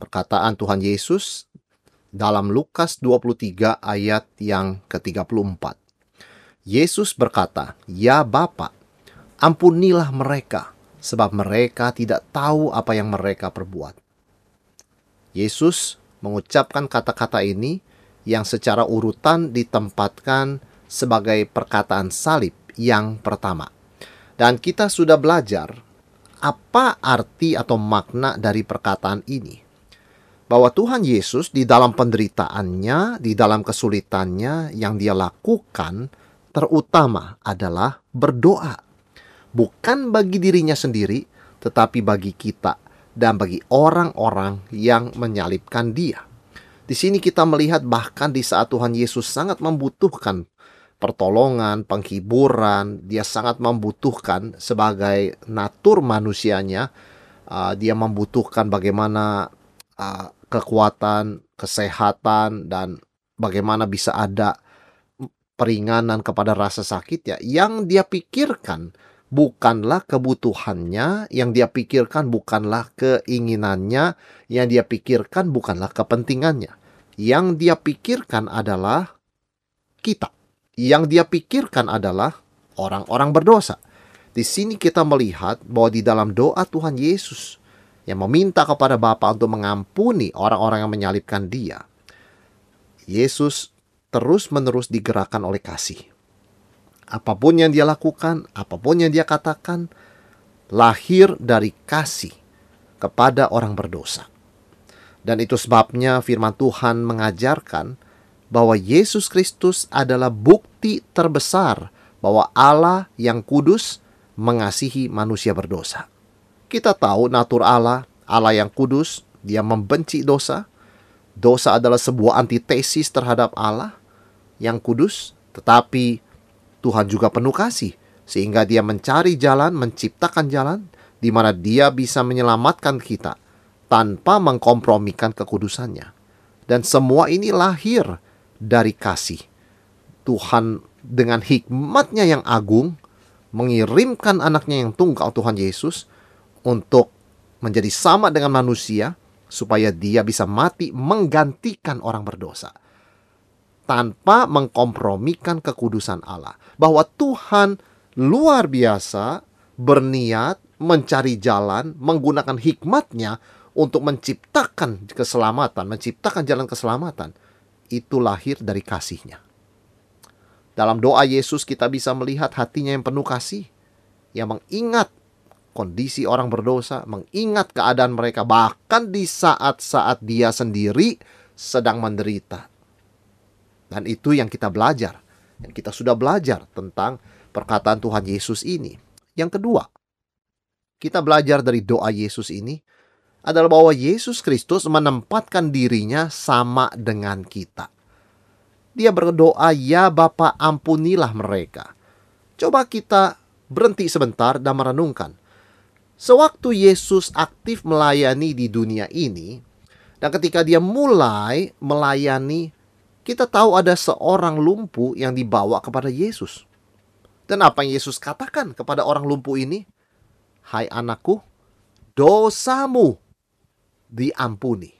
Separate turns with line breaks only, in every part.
perkataan Tuhan Yesus dalam Lukas 23 ayat yang ke-34. Yesus berkata, "Ya Bapa, ampunilah mereka, sebab mereka tidak tahu apa yang mereka perbuat." Yesus mengucapkan kata-kata ini yang secara urutan ditempatkan sebagai perkataan salib yang pertama. Dan kita sudah belajar apa arti atau makna dari perkataan ini? Bahwa Tuhan Yesus di dalam penderitaannya, di dalam kesulitannya yang dia lakukan terutama adalah berdoa. Bukan bagi dirinya sendiri, tetapi bagi kita dan bagi orang-orang yang menyalibkan dia. Di sini kita melihat bahkan di saat Tuhan Yesus sangat membutuhkan pertolongan, penghiburan, dia sangat membutuhkan sebagai natur manusianya, uh, dia membutuhkan bagaimana uh, kekuatan, kesehatan, dan bagaimana bisa ada peringanan kepada rasa sakit ya. Yang dia pikirkan bukanlah kebutuhannya, yang dia pikirkan bukanlah keinginannya, yang dia pikirkan bukanlah kepentingannya. Yang dia pikirkan adalah kita yang dia pikirkan adalah orang-orang berdosa. Di sini kita melihat bahwa di dalam doa Tuhan Yesus yang meminta kepada Bapa untuk mengampuni orang-orang yang menyalibkan dia. Yesus terus-menerus digerakkan oleh kasih. Apa pun yang dia lakukan, apa pun yang dia katakan, lahir dari kasih kepada orang berdosa. Dan itu sebabnya firman Tuhan mengajarkan bahwa Yesus Kristus adalah bukti terbesar bahwa Allah yang kudus mengasihi manusia berdosa. Kita tahu natur Allah, Allah yang kudus, dia membenci dosa. Dosa adalah sebuah antitesis terhadap Allah yang kudus, tetapi Tuhan juga penuh kasih sehingga dia mencari jalan, menciptakan jalan di mana dia bisa menyelamatkan kita tanpa mengkompromikan kekudusannya. Dan semua ini lahir dari kasih. Tuhan dengan hikmatnya yang agung mengirimkan anaknya yang tunggal Tuhan Yesus untuk menjadi sama dengan manusia supaya dia bisa mati menggantikan orang berdosa. Tanpa mengkompromikan kekudusan Allah. Bahwa Tuhan luar biasa berniat mencari jalan menggunakan hikmatnya untuk menciptakan keselamatan menciptakan jalan keselamatan. Itu lahir dari kasihnya. Dalam doa Yesus kita bisa melihat hatinya yang penuh kasih, yang mengingat kondisi orang berdosa, mengingat keadaan mereka, bahkan di saat-saat dia sendiri sedang menderita. Dan itu yang kita belajar, yang kita sudah belajar tentang perkataan Tuhan Yesus ini. Yang kedua, kita belajar dari doa Yesus ini adalah bahwa Yesus Kristus menempatkan dirinya sama dengan kita. Dia berdoa, "Ya Bapa, ampunilah mereka." Coba kita berhenti sebentar dan merenungkan. Sewaktu Yesus aktif melayani di dunia ini, dan ketika dia mulai melayani, kita tahu ada seorang lumpuh yang dibawa kepada Yesus. Dan apa yang Yesus katakan kepada orang lumpuh ini? Hai anakku, dosamu diampuni.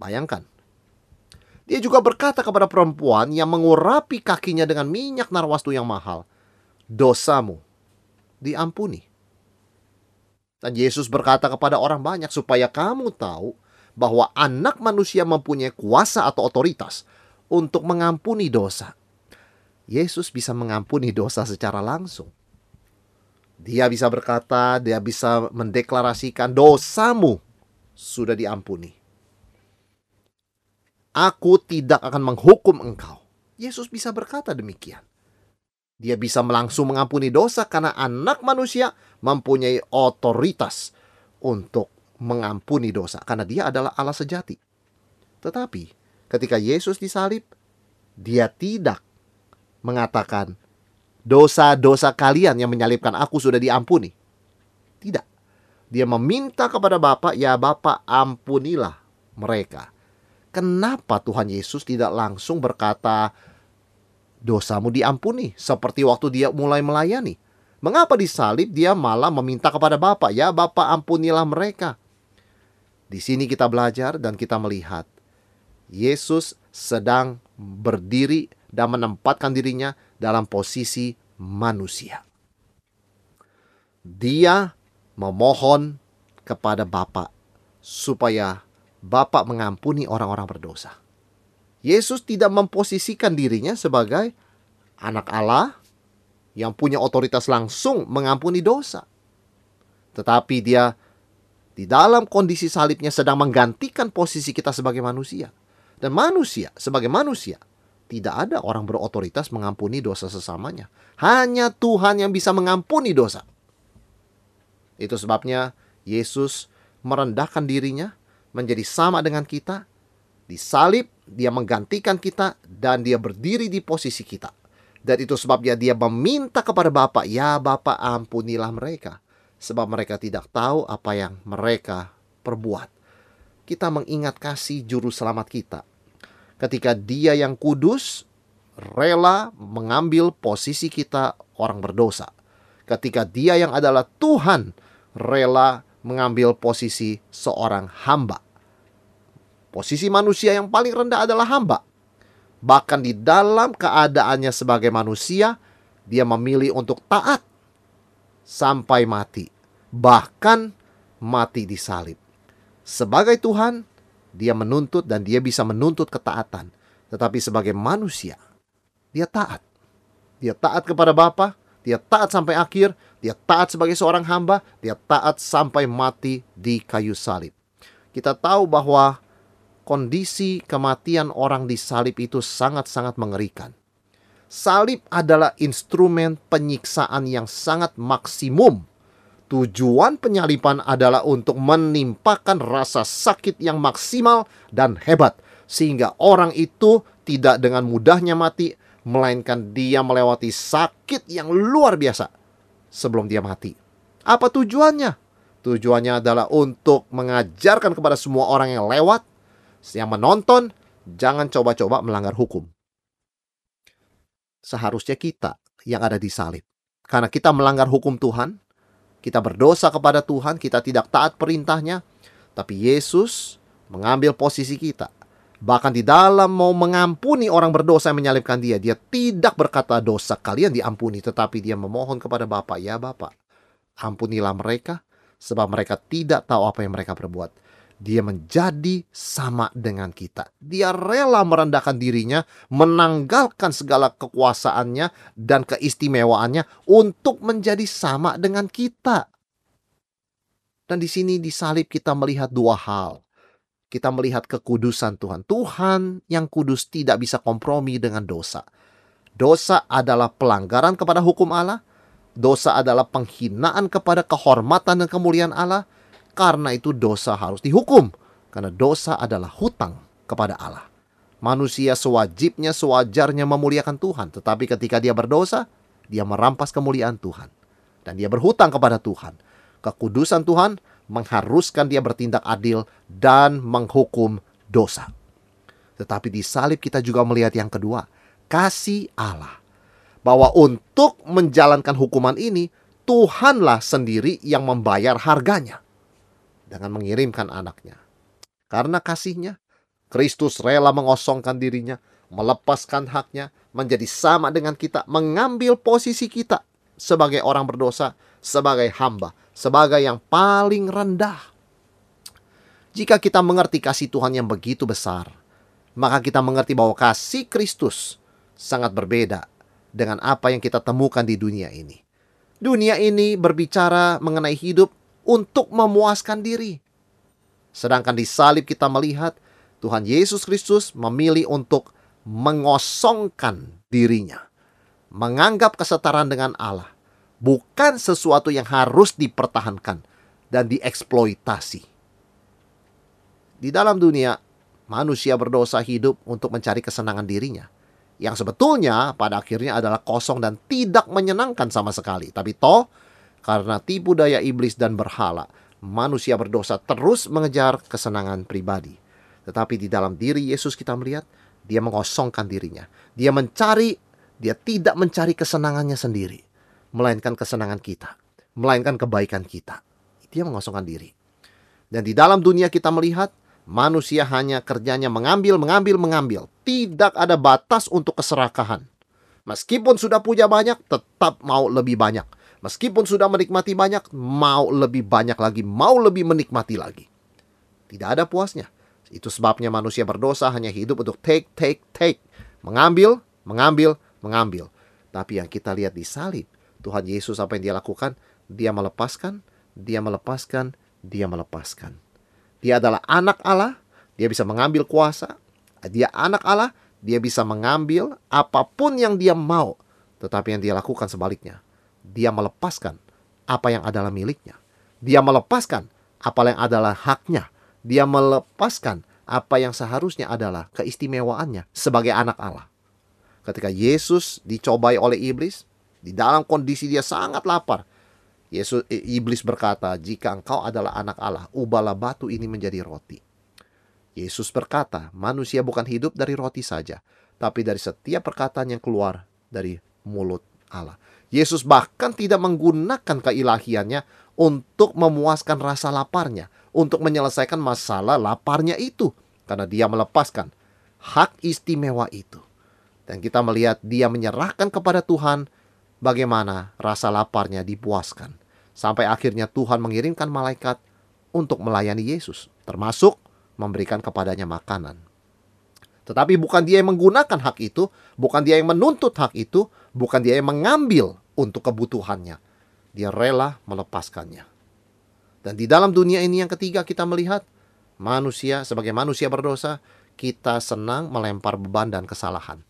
Bayangkan. Dia juga berkata kepada perempuan yang mengurapi kakinya dengan minyak narwastu yang mahal, "Dosamu diampuni." Dan Yesus berkata kepada orang banyak supaya kamu tahu bahwa anak manusia mempunyai kuasa atau otoritas untuk mengampuni dosa. Yesus bisa mengampuni dosa secara langsung. Dia bisa berkata, dia bisa mendeklarasikan dosamu sudah diampuni. Aku tidak akan menghukum engkau. Yesus bisa berkata demikian. Dia bisa langsung mengampuni dosa karena anak manusia mempunyai otoritas untuk mengampuni dosa karena dia adalah Allah sejati. Tetapi ketika Yesus disalib, dia tidak mengatakan dosa-dosa kalian yang menyalibkan aku sudah diampuni. Tidak. Dia meminta kepada Bapa, ya Bapa ampunilah mereka. Kenapa Tuhan Yesus tidak langsung berkata dosamu diampuni seperti waktu dia mulai melayani? Mengapa disalib dia malah meminta kepada Bapa, ya Bapa ampunilah mereka. Di sini kita belajar dan kita melihat Yesus sedang berdiri dan menempatkan dirinya dalam posisi manusia. Dia memohon kepada Bapa supaya Bapa mengampuni orang-orang berdosa. Yesus tidak memposisikan dirinya sebagai anak Allah yang punya otoritas langsung mengampuni dosa. Tetapi dia di dalam kondisi salibnya sedang menggantikan posisi kita sebagai manusia. Dan manusia sebagai manusia tidak ada orang berotoritas mengampuni dosa sesamanya. Hanya Tuhan yang bisa mengampuni dosa. Itu sebabnya Yesus merendahkan dirinya menjadi sama dengan kita. Disalib, dia menggantikan kita dan dia berdiri di posisi kita. Dan itu sebabnya dia meminta kepada Bapak, ya Bapak ampunilah mereka. Sebab mereka tidak tahu apa yang mereka perbuat. Kita mengingat kasih juru selamat kita. Ketika dia yang kudus rela mengambil posisi kita orang berdosa. Ketika dia yang adalah Tuhan rela mengambil posisi seorang hamba. Posisi manusia yang paling rendah adalah hamba. Bahkan di dalam keadaannya sebagai manusia, dia memilih untuk taat sampai mati, bahkan mati di salib. Sebagai Tuhan, dia menuntut dan dia bisa menuntut ketaatan. Tetapi sebagai manusia, dia taat. Dia taat kepada Bapa, dia taat sampai akhir, dia taat sebagai seorang hamba, dia taat sampai mati di kayu salib. Kita tahu bahwa kondisi kematian orang di salib itu sangat-sangat mengerikan. Salib adalah instrumen penyiksaan yang sangat maksimum. Tujuan penyalipan adalah untuk menimpakan rasa sakit yang maksimal dan hebat, sehingga orang itu tidak dengan mudahnya mati, melainkan dia melewati sakit yang luar biasa sebelum dia mati. Apa tujuannya? Tujuannya adalah untuk mengajarkan kepada semua orang yang lewat yang menonton, jangan coba-coba melanggar hukum. Seharusnya kita yang ada di salib. Karena kita melanggar hukum Tuhan, kita berdosa kepada Tuhan, kita tidak taat perintahnya, tapi Yesus mengambil posisi kita. Bahkan di dalam mau mengampuni orang berdosa yang menyalibkan dia, dia tidak berkata dosa kalian diampuni, tetapi dia memohon kepada Bapa, ya Bapa, ampunilah mereka, sebab mereka tidak tahu apa yang mereka perbuat dia menjadi sama dengan kita. Dia rela merendahkan dirinya, menanggalkan segala kekuasaannya dan keistimewaannya untuk menjadi sama dengan kita. Dan di sini di salib kita melihat dua hal. Kita melihat kekudusan Tuhan. Tuhan yang kudus tidak bisa kompromi dengan dosa. Dosa adalah pelanggaran kepada hukum Allah. Dosa adalah penghinaan kepada kehormatan dan kemuliaan Allah karena itu dosa harus dihukum. Karena dosa adalah hutang kepada Allah. Manusia sewajibnya, sewajarnya memuliakan Tuhan. Tetapi ketika dia berdosa, dia merampas kemuliaan Tuhan. Dan dia berhutang kepada Tuhan. Kekudusan Tuhan mengharuskan dia bertindak adil dan menghukum dosa. Tetapi di salib kita juga melihat yang kedua, kasih Allah. Bahwa untuk menjalankan hukuman ini, Tuhanlah sendiri yang membayar harganya dengan mengirimkan anaknya. Karena kasihnya, Kristus rela mengosongkan dirinya, melepaskan haknya, menjadi sama dengan kita, mengambil posisi kita sebagai orang berdosa, sebagai hamba, sebagai yang paling rendah. Jika kita mengerti kasih Tuhan yang begitu besar, maka kita mengerti bahwa kasih Kristus sangat berbeda dengan apa yang kita temukan di dunia ini. Dunia ini berbicara mengenai hidup untuk memuaskan diri. Sedangkan di salib kita melihat Tuhan Yesus Kristus memilih untuk mengosongkan dirinya. Menganggap kesetaraan dengan Allah bukan sesuatu yang harus dipertahankan dan dieksploitasi. di dalam dunia manusia berdosa hidup untuk mencari kesenangan dirinya. Yang sebetulnya pada akhirnya adalah kosong dan tidak menyenangkan sama sekali. Tapi toh, karena tipu daya iblis dan berhala, manusia berdosa terus mengejar kesenangan pribadi. Tetapi di dalam diri Yesus kita melihat, dia mengosongkan dirinya. Dia mencari, dia tidak mencari kesenangannya sendiri. Melainkan kesenangan kita. Melainkan kebaikan kita. Dia mengosongkan diri. Dan di dalam dunia kita melihat, Manusia hanya kerjanya mengambil, mengambil, mengambil. Tidak ada batas untuk keserakahan. Meskipun sudah punya banyak, tetap mau lebih banyak. Meskipun sudah menikmati banyak, mau lebih banyak lagi, mau lebih menikmati lagi. Tidak ada puasnya. Itu sebabnya manusia berdosa hanya hidup untuk take, take, take. Mengambil, mengambil, mengambil. Tapi yang kita lihat di salib, Tuhan Yesus apa yang dia lakukan? Dia melepaskan, dia melepaskan, dia melepaskan. Dia adalah anak Allah, dia bisa mengambil kuasa. Dia anak Allah, dia bisa mengambil apa pun yang dia mau. Tetapi yang dia lakukan sebaliknya, dia melepaskan apa yang adalah miliknya. Dia melepaskan apa yang adalah haknya. Dia melepaskan apa yang seharusnya adalah keistimewaannya sebagai anak Allah. Ketika Yesus dicobai oleh iblis, di dalam kondisi dia sangat lapar, Yesus iblis berkata, "Jika engkau adalah anak Allah, ubahlah batu ini menjadi roti." Yesus berkata, "Manusia bukan hidup dari roti saja, tapi dari setiap perkataan yang keluar dari mulut Allah." Yesus bahkan tidak menggunakan keilahiannya untuk memuaskan rasa laparnya, untuk menyelesaikan masalah laparnya itu, karena dia melepaskan hak istimewa itu. Dan kita melihat dia menyerahkan kepada Tuhan bagaimana rasa laparnya dipuaskan. Sampai akhirnya Tuhan mengirimkan malaikat untuk melayani Yesus, termasuk memberikan kepadanya makanan. Tetapi bukan dia yang menggunakan hak itu, bukan dia yang menuntut hak itu, bukan dia yang mengambil untuk kebutuhannya. Dia rela melepaskannya. Dan di dalam dunia ini yang ketiga kita melihat manusia sebagai manusia berdosa, kita senang melempar beban dan kesalahan.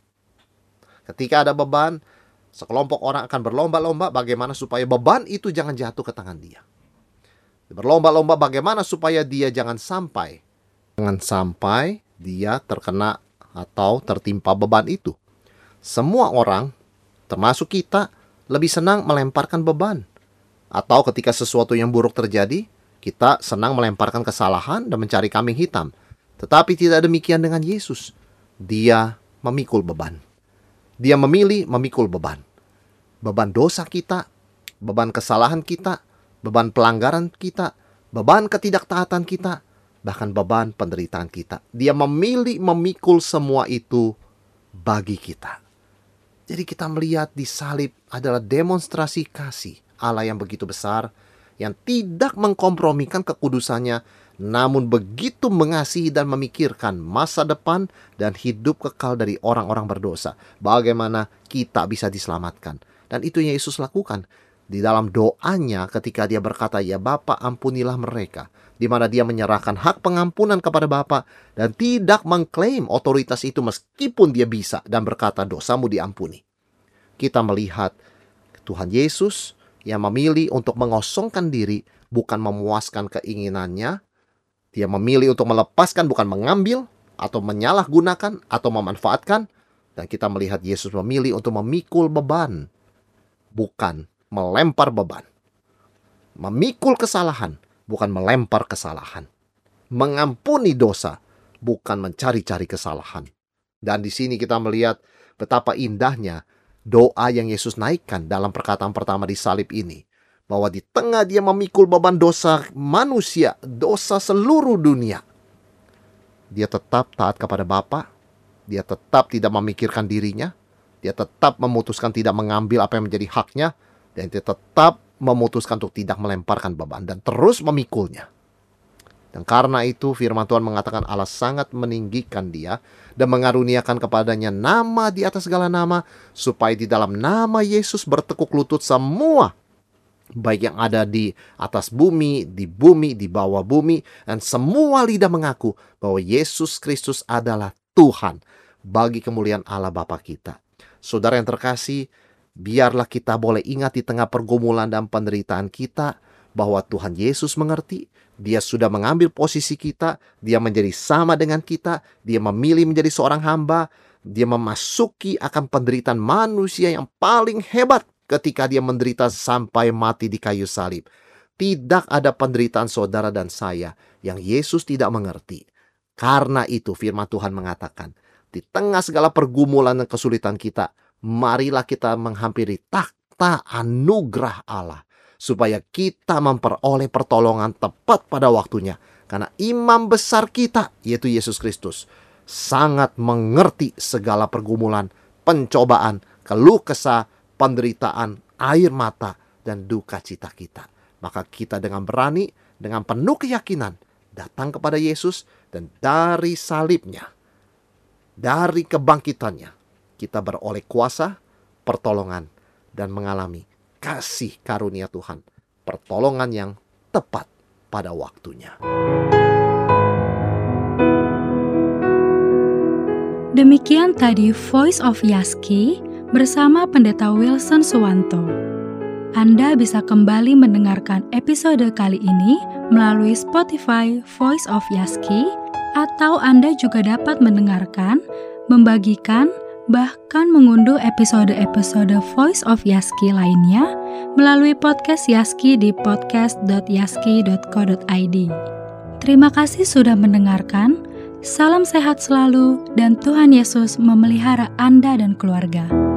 Ketika ada beban, Sekelompok orang akan berlomba-lomba bagaimana supaya beban itu jangan jatuh ke tangan dia. Berlomba-lomba bagaimana supaya dia jangan sampai jangan sampai dia terkena atau tertimpa beban itu. Semua orang, termasuk kita, lebih senang melemparkan beban. Atau ketika sesuatu yang buruk terjadi, kita senang melemparkan kesalahan dan mencari kambing hitam. Tetapi tidak demikian dengan Yesus. Dia memikul beban. Dia memilih memikul beban beban dosa kita, beban kesalahan kita, beban pelanggaran kita, beban ketidaktaatan kita, bahkan beban penderitaan kita. Dia memilih memikul semua itu bagi kita. Jadi kita melihat di salib adalah demonstrasi kasih Allah yang begitu besar yang tidak mengkompromikan kekudusannya namun begitu mengasihi dan memikirkan masa depan dan hidup kekal dari orang-orang berdosa. Bagaimana kita bisa diselamatkan. Dan itu yang Yesus lakukan di dalam doanya ketika dia berkata, "Ya Bapa, ampunilah mereka." Di mana dia menyerahkan hak pengampunan kepada Bapa dan tidak mengklaim otoritas itu meskipun dia bisa dan berkata, "Dosamu diampuni." Kita melihat Tuhan Yesus yang memilih untuk mengosongkan diri bukan memuaskan keinginannya. Dia memilih untuk melepaskan bukan mengambil atau menyalahgunakan atau memanfaatkan dan kita melihat Yesus memilih untuk memikul beban bukan melempar beban. Memikul kesalahan, bukan melempar kesalahan. Mengampuni dosa, bukan mencari-cari kesalahan. Dan di sini kita melihat betapa indahnya doa yang Yesus naikkan dalam perkataan pertama di salib ini. Bahwa di tengah dia memikul beban dosa manusia, dosa seluruh dunia. Dia tetap taat kepada Bapa, dia tetap tidak memikirkan dirinya, dia tetap memutuskan tidak mengambil apa yang menjadi haknya dan dia tetap memutuskan untuk tidak melemparkan beban dan terus memikulnya. Dan karena itu firman Tuhan mengatakan Allah sangat meninggikan dia dan mengaruniakan kepadanya nama di atas segala nama supaya di dalam nama Yesus bertekuk lutut semua baik yang ada di atas bumi, di bumi, di bawah bumi dan semua lidah mengaku bahwa Yesus Kristus adalah Tuhan bagi kemuliaan Allah Bapa kita. Saudara yang terkasih, biarlah kita boleh ingat di tengah pergumulan dan penderitaan kita bahwa Tuhan Yesus mengerti, dia sudah mengambil posisi kita, dia menjadi sama dengan kita, dia memilih menjadi seorang hamba, dia memasuki akan penderitaan manusia yang paling hebat ketika dia menderita sampai mati di kayu salib. Tidak ada penderitaan saudara dan saya yang Yesus tidak mengerti. Karena itu firman Tuhan mengatakan, di tengah segala pergumulan dan kesulitan kita, marilah kita menghampiri takhta anugerah Allah supaya kita memperoleh pertolongan tepat pada waktunya. Karena imam besar kita, yaitu Yesus Kristus, sangat mengerti segala pergumulan, pencobaan, keluh kesah, penderitaan, air mata, dan duka cita kita. Maka kita dengan berani, dengan penuh keyakinan, datang kepada Yesus, dan dari salibnya, dari kebangkitannya, kita beroleh kuasa, pertolongan, dan mengalami kasih karunia Tuhan, pertolongan yang tepat pada waktunya.
Demikian tadi Voice of Yaski bersama Pendeta Wilson Suwanto. Anda bisa kembali mendengarkan episode kali ini melalui Spotify Voice of Yaski atau Anda juga dapat mendengarkan, membagikan, bahkan mengunduh episode-episode Voice of Yaski lainnya melalui podcast Yaski di podcast.yaski.co.id. Terima kasih sudah mendengarkan. Salam sehat selalu dan Tuhan Yesus memelihara Anda dan keluarga.